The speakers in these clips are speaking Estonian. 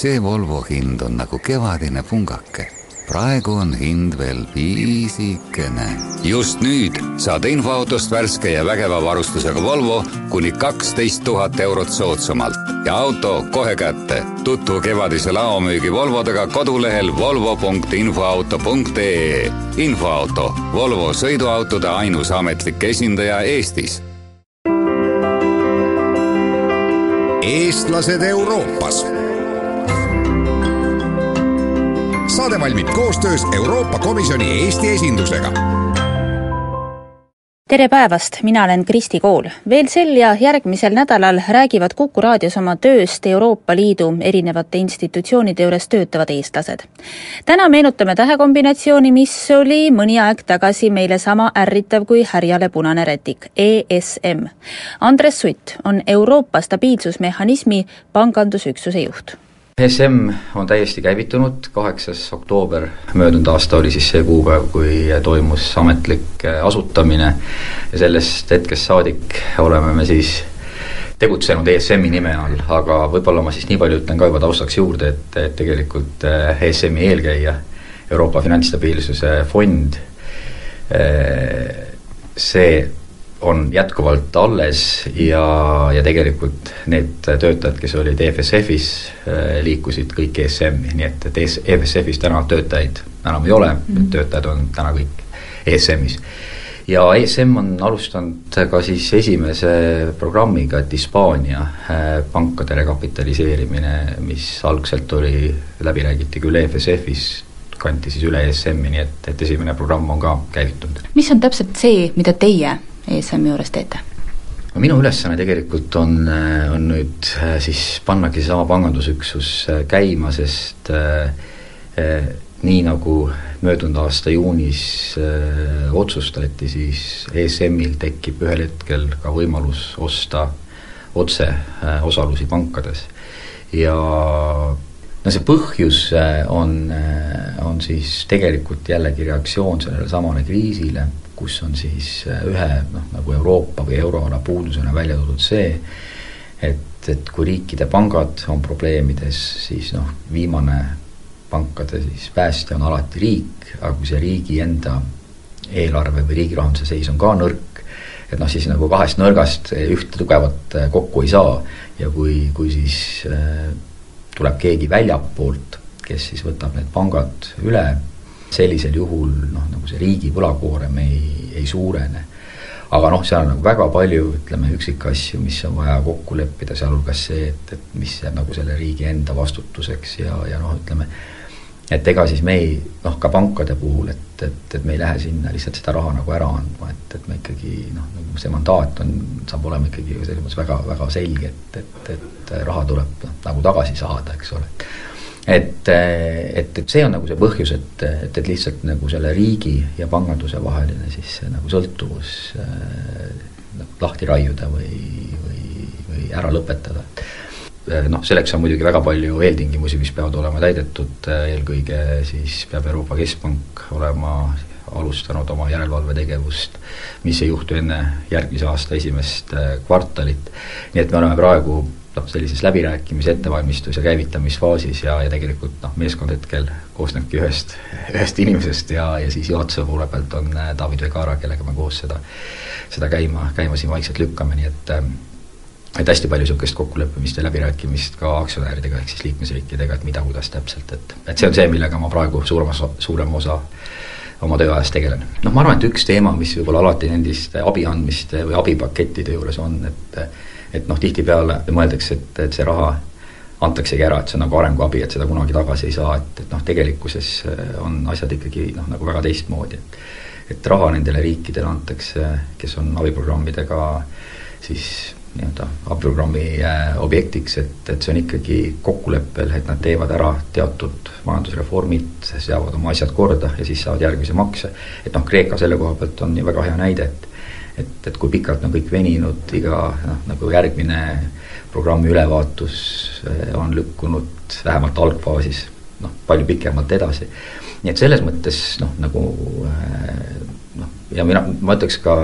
see Volvo hind on nagu kevadine pungake praegu on hind veel piisikene. just nüüd saad infoautost värske ja vägeva varustusega Volvo kuni kaksteist tuhat eurot soodsamalt ja auto kohe kätte. tutvu kevadise laomüügi Volvodega kodulehel volvo.infoauto.ee. infoauto, Volvo sõiduautode ainus ametlik esindaja Eestis. eestlased Euroopas saade valmib koostöös Euroopa Komisjoni Eesti esindusega. tere päevast, mina olen Kristi Kool. veel sel ja järgmisel nädalal räägivad Kuku raadios oma tööst Euroopa Liidu erinevate institutsioonide juures töötavad eestlased. täna meenutame tähekombinatsiooni, mis oli mõni aeg tagasi meile sama ärritav kui härjale punane rätik, ESM. Andres Sutt on Euroopa stabiilsusmehhanismi pangandusüksuse juht ESM on täiesti käivitunud, kaheksas oktoober möödunud aasta oli siis see kuupäev, kui toimus ametlik äh, asutamine. Ja sellest hetkest saadik oleme me siis tegutsenud ESM-i nime all, aga võib-olla ma siis nii palju ütlen ka juba taustaks juurde, et, et tegelikult äh, ESM-i eelkäija, Euroopa Finantsstabiilsuse Fond, äh, see on jätkuvalt alles ja, ja tegelikult need töötajad, kes olid EFSF-is, äh, liikusid kõik ESM-i, nii et, et EFSF-is täna töötajaid enam ei ole mm, -hmm. töötajad on täna kõik ESM-is. ja ESM on alustanud ka siis esimese programmiga, et Hispaania äh, pankade rekapitaliseerimine, mis algselt oli, läbi räägiti küll EFSF-is, kanti siis üle ESM-i, nii et, et esimene programm on ka käivitunud. mis on täpselt see, mida teie ESM-i juures teete? minu ülesanne tegelikult on, on nüüd äh, siis pannagi seesama pangandusüksus äh, käima, sest äh, äh, nii nagu möödunud aasta juunis äh, otsustati, siis ESM-il tekib ühel hetkel ka võimalus osta otse äh, osalusi pankades ja no see põhjus on, on siis tegelikult jällegi reaktsioon sellele samale kriisile kus on siis äh, ühe noh, nagu Euroopa või euroala puudusena välja toodud see, et, et kui riikide pangad on probleemides, siis noh, viimane pankade siis päästja on alati riik, aga kui see riigi enda eelarve või riigi rahanduse seis on ka nõrk, et noh, siis nagu kahest nõrgast ühte tugevat äh, kokku ei saa. Ja kui, kui siis äh, tuleb keegi väljapoolt, kes siis võtab need pangad üle sellisel juhul noh, nagu see riigi võlakoorem ei, ei suurene. aga noh, seal on nagu väga palju, ütleme, üksikasju, mis on vaja kokku leppida, sealhulgas see, et, et mis jääb nagu selle riigi enda vastutuseks ja, ja noh, ütleme, et ega siis me ei, noh, ka pankade puhul, et, et, et me ei lähe sinna lihtsalt seda raha nagu ära andma, et, et me ikkagi noh, nagu see mandaat on, saab olema ikkagi selles mõttes väga, väga selge, et, et, et raha tuleb noh, nagu tagasi saada, eks ole et, et, et see on nagu see põhjus, et, et, et lihtsalt nagu selle riigi ja panganduse vaheline siis nagu sõltuvus äh, lahti raiuda või, või, või ära lõpetada. Äh, noh, selleks on muidugi väga palju eeltingimusi, mis peavad olema täidetud, eelkõige siis peab Euroopa Keskpank olema alustanud oma järelevalvetegevust, mis ei juhtu enne järgmise aasta esimest äh, kvartalit. nii et me oleme praegu noh, sellises läbirääkimise ettevalmistus- ja käivitamisfaasis ja, ja tegelikult noh, meeskond hetkel koosnebki ühest, ühest inimesest ja, ja siis juhatuse poole pealt on äh, David Vegara, kellega me koos seda, seda käima, käima siin vaikselt lükkame, nii et äh, et hästi palju niisugust kokkuleppimist ja läbirääkimist ka aktsionäridega, ehk siis liikmesriikidega, et mida, kuidas täpselt, et et see on see, millega ma praegu suuremas, suurema osa oma tööajast tegelen. noh, ma arvan, et üks teema, mis võib-olla alati nendiste abi andmiste või abipakettide juures on, et et noh, tihtipeale mõeldakse, et, et see raha antaksegi ära, et see on nagu arenguabi, et seda kunagi tagasi ei saa, et, et noh, tegelikkuses on asjad ikkagi noh, nagu väga teistmoodi, et et raha nendele riikidele antakse, kes on abiprogrammidega siis nii-öelda abiprogrammi äh, objektiks, et, et see on ikkagi kokkuleppel, et nad teevad ära teatud majandusreformid, seavad oma asjad korda ja siis saavad järgmise makse. et noh, Kreeka selle koha pealt on ju väga hea näide, et et, et kui pikalt on kõik veninud, iga noh, nagu järgmine programmi ülevaatus eh, on lükkunud vähemalt algfaasis noh, palju pikemalt edasi. nii et selles mõttes noh, nagu noh, ja mina, ma ütleks ka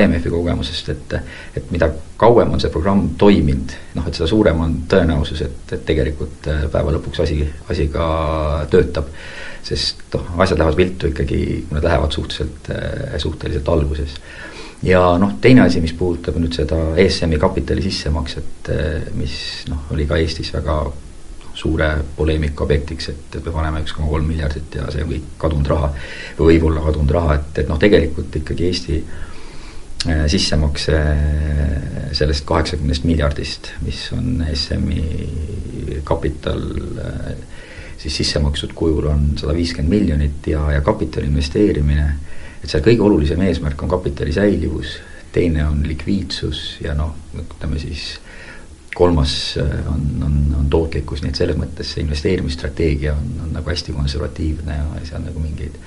IMF-i kogemusest, et et mida kauem on see programm toiminud, noh et seda suurem on tõenäosus, et, et tegelikult päeva lõpuks asi, asi ka töötab. sest noh, asjad lähevad viltu ikkagi, kui nad lähevad suhteliselt, suhteliselt alguses ja noh, teine asi, mis puudutab nüüd seda ESM-i kapitali sissemakset, mis noh, oli ka Eestis väga suure poleemika objektiks, et, et me paneme üks koma kolm miljardit ja see on kõik kadunud raha või võib olla kadunud raha, et, et noh, tegelikult ikkagi Eesti äh, sissemakse sellest kaheksakümnest miljardist, mis on ESM-i kapital äh, siis sisse makstud kujul on sada viiskümmend miljonit ja, ja kapitali investeerimine et seal kõige olulisem eesmärk on kapitali säilivus, teine on likviidsus ja noh, ütleme siis kolmas äh, on, on, on tootlikkus, nii et selles mõttes see investeerimisstrateegia on, on nagu hästi konservatiivne ja seal nagu mingeid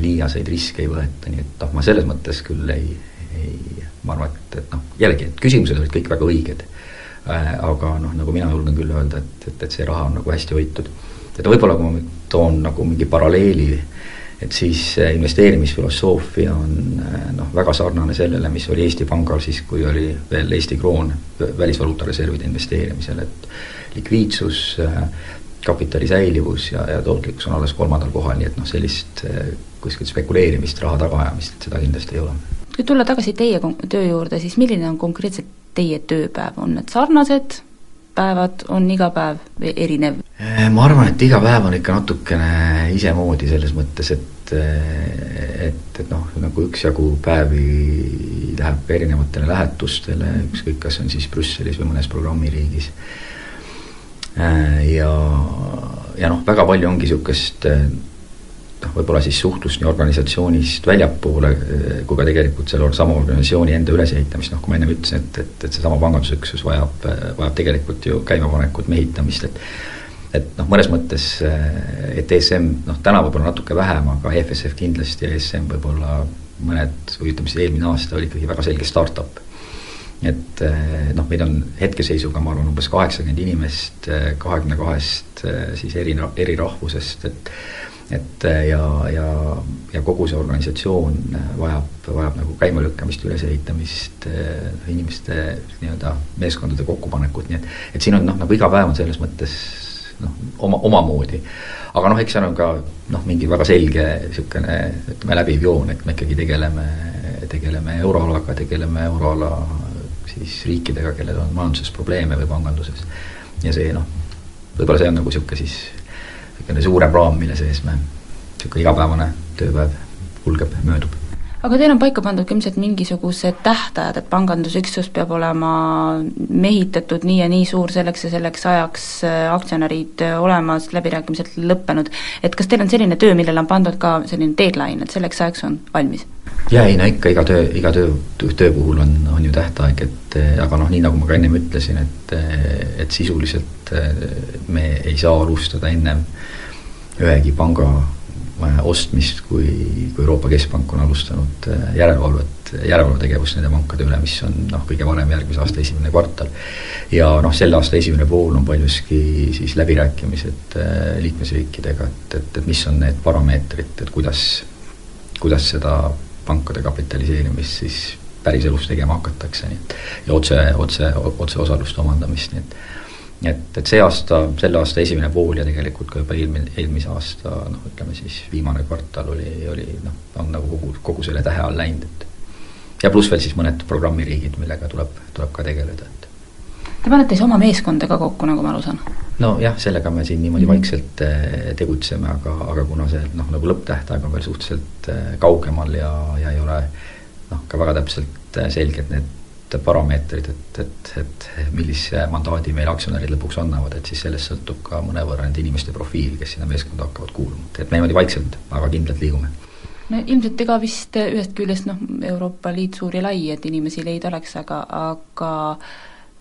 liiaseid riske ei võeta, nii et noh, ma selles mõttes küll ei, ei, ma arvan, et, et noh, jällegi, et küsimused olid kõik väga õiged äh,. aga noh, nagu mina julgen küll öelda, et, et, et see raha on nagu hästi hoitud. et võib-olla kui ma toon nagu mingi paralleeli äh, et siis investeerimisfilosoofia on äh, noh, väga sarnane sellele, mis oli Eesti Pangal siis, kui oli veel Eesti kroon välisvaluutareservide investeerimisel, et likviidsus, äh, kapitali säilivus ja, ja tootlikkus on alles kolmandal kohal, nii et noh, sellist äh, kuskilt spekuleerimist, raha tagaajamist, seda kindlasti ei ole. kui tulla tagasi teie töö juurde, siis milline on konkreetselt teie tööpäev, on need sarnased päevad, on iga päev erinev? ma arvan, et iga päev on ikka natukene isemoodi selles mõttes, et et, et noh, nagu üksjagu päevi läheb erinevatele lähetustele, ükskõik, kas on siis Brüsselis või mõnes programmiriigis. ja, ja noh, väga palju ongi niisugust noh, võib-olla siis suhtlust nii organisatsioonist väljapoole kui ka tegelikult selle sama organisatsiooni enda ülesehitamist, noh kui ma ennem ütlesin, et, et, et seesama pangandusüksus vajab, vajab tegelikult ju käimapanekut, mehitamist, et et noh, mõnes mõttes, eh, et ESM noh, täna võib-olla natuke vähem, aga EFSF kindlasti ja ESM võib-olla mõned, või ütleme siis eelmine aasta oli ikkagi väga selge startup. et eh, noh, meid on hetkeseisuga, ma arvan, umbes kaheksakümmend inimest eh, kahekümne kahest siis eri, eri rahvusest, et et ja, ja, ja kogu see organisatsioon vajab, vajab nagu käimalükkamist, ülesehitamist, inimeste nii-öelda meeskondade kokkupanekut, nii et et siin on noh, nagu iga päev on selles mõttes noh, oma, omamoodi. aga noh, eks seal on ka noh, mingi väga selge niisugune ütleme, läbiv joon, et me ikkagi tegeleme, tegeleme euroalaga, tegeleme euroala siis riikidega, kellel on majanduses probleeme või panganduses. ja see noh, võib-olla see on nagu niisugune siis niisugune suurem raam, mille sees me, niisugune igapäevane tööpäev kulgeb, möödub aga teil on paika pandud ka ilmselt mingisugused tähtajad, et pangandusüksus peab olema mehitatud nii ja nii suur selleks ja selleks ajaks, äh, aktsionärid äh, olemas, läbirääkimised lõppenud, et kas teil on selline töö, millele on pandud ka selline deadline, et selleks ajaks on valmis? Jaa, ei no ikka iga töö, iga töö, töö puhul on, on ju tähtaeg, et äh, aga noh, nii nagu ma ka ennem ütlesin, et et sisuliselt me ei saa alustada ennem ühegi panga ostmist, kui, kui Euroopa Keskpank on alustanud järelevalvet, järelevalvetegevust nende pankade üle, mis on noh, kõige varem järgmise aasta esimene kvartal. ja noh, selle aasta esimene pool on paljuski siis läbirääkimised liikmesriikidega, et, et, et mis on need parameetrid, et kuidas, kuidas seda pankade kapitaliseerimist siis päriselus tegema hakatakse, nii et ja otse, otse, otseosaluste omandamist, nii et et, et see aasta, selle aasta esimene pool ja tegelikult ka juba eelmine, eelmise aasta noh, ütleme siis viimane kvartal oli, oli noh, on nagu kogu, kogu selle tähe all läinud, et ja pluss veel siis mõned programmiriigid, millega tuleb, tuleb ka tegeleda, et Te panete siis oma meeskonda ka kokku, nagu ma aru saan? Nojah, sellega me siin niimoodi mm -hmm. vaikselt äh, tegutseme, aga, aga kuna see noh, nagu lõpptähtaeg on veel suhteliselt äh, kaugemal ja, ja ei ole noh, ka väga täpselt äh, selged need parameetrid, et, et, et millise mandaadi meil aktsionärid lõpuks annavad, et siis sellest sõltub ka mõnevõrra nende inimeste profiil, kes sinna meeskonda hakkavad kuuluma, et me niimoodi vaikselt, aga kindlalt liigume no ilmselt ega vist ühest küljest noh, Euroopa Liit suur ja lai, et inimesi leida oleks, aga, aga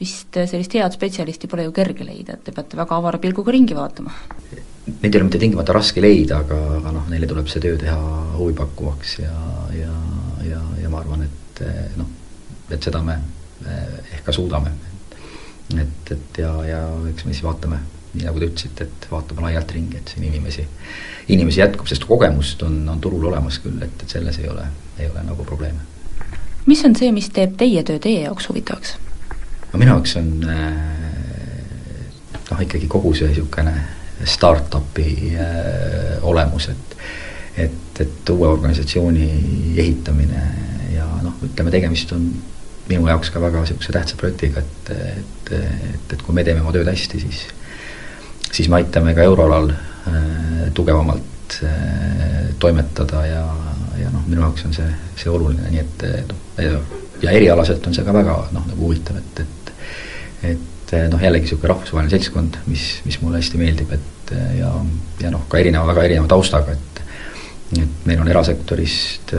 vist sellist head spetsialisti pole ju kerge leida, et te peate väga avara pilguga ringi vaatama. Neid ei ole mitte tingimata raske leida, aga, aga noh, neile tuleb see töö teha huvipakkuvaks ja, ja, ja, ja ma arvan, et noh, et seda me ehk ka suudame. et, et ja, ja eks me siis vaatame, nii nagu te ütlesite, et vaatame laialt ringi, et siin inimesi, inimesi jätkub, sest kogemust on, on turul olemas küll, et, et selles ei ole, ei ole nagu probleeme. mis on see, mis teeb teie töö teie jaoks huvitavaks? No minu jaoks on äh, noh, ikkagi kogu see niisugune startup'i äh, olemus, et et, et uue organisatsiooni ehitamine ja noh, ütleme, tegemist on minu jaoks ka väga niisuguse tähtsa projektiga, et, et, et, et kui me teeme oma tööd hästi, siis siis me aitame ka euroalal äh, tugevamalt äh, toimetada ja, ja noh, minu jaoks on see, see oluline, nii et noh, ja erialaselt on see ka väga noh, nagu huvitav, et, et et noh, jällegi niisugune rahvusvaheline seltskond, mis, mis mulle hästi meeldib, et ja, ja noh, ka erineva, väga erineva taustaga, et et meil on erasektorist,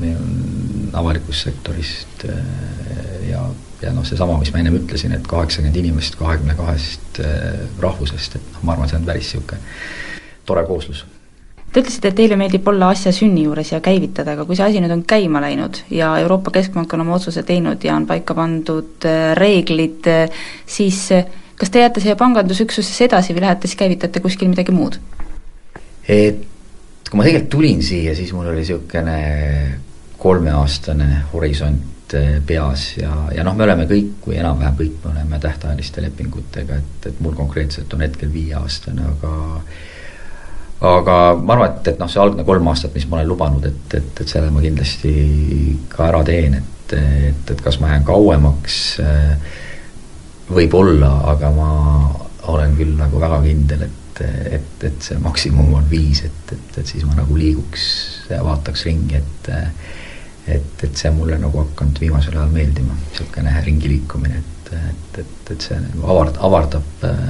meil on avalikust sektorist ja, ja noh, seesama, mis ma ennem ütlesin, et kaheksakümmend inimest kahekümne kahest rahvusest, et noh, ma arvan, see on päris niisugune tore kooslus Te ütlesite, et teile meeldib olla asja sünni juures ja käivitada, aga kui see asi nüüd on käima läinud ja Euroopa Keskpank on oma otsuse teinud ja on paika pandud äh, reeglid, äh, siis äh, kas te jääte siia pangandusüksusesse edasi või lähete siis käivitate kuskil midagi muud? et kui ma tegelikult tulin siia, siis mul oli niisugune kolmeaastane horisont peas ja, ja noh, me oleme kõik, või enam-vähem kõik, me oleme tähtajaliste lepingutega, et, et mul konkreetselt on hetkel viieaastane, aga aga ma arvan, et, et noh, see algne kolm aastat, mis ma olen lubanud, et, et, et selle ma kindlasti ka ära teen, et, et, et kas ma jään kauemaks, võib-olla, aga ma olen küll nagu väga kindel, et, et, et see maksimum on viis, et, et, et siis ma nagu liiguks vaataks ringi, et et, et see on mulle nagu hakanud viimasel ajal meeldima, niisugune ringi liikumine, et, et, et, et see nagu avard-, avardab äh,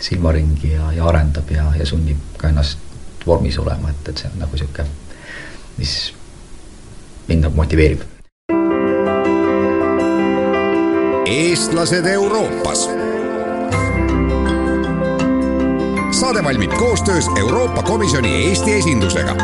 silmaringi ja, ja arendab ja, ja sunnib ka ennast vormis olema, et, et see on nagu niisugune, mis mind nagu motiveerib. eestlased Euroopas. saade valmib koostöös Euroopa Komisjoni Eesti esindusega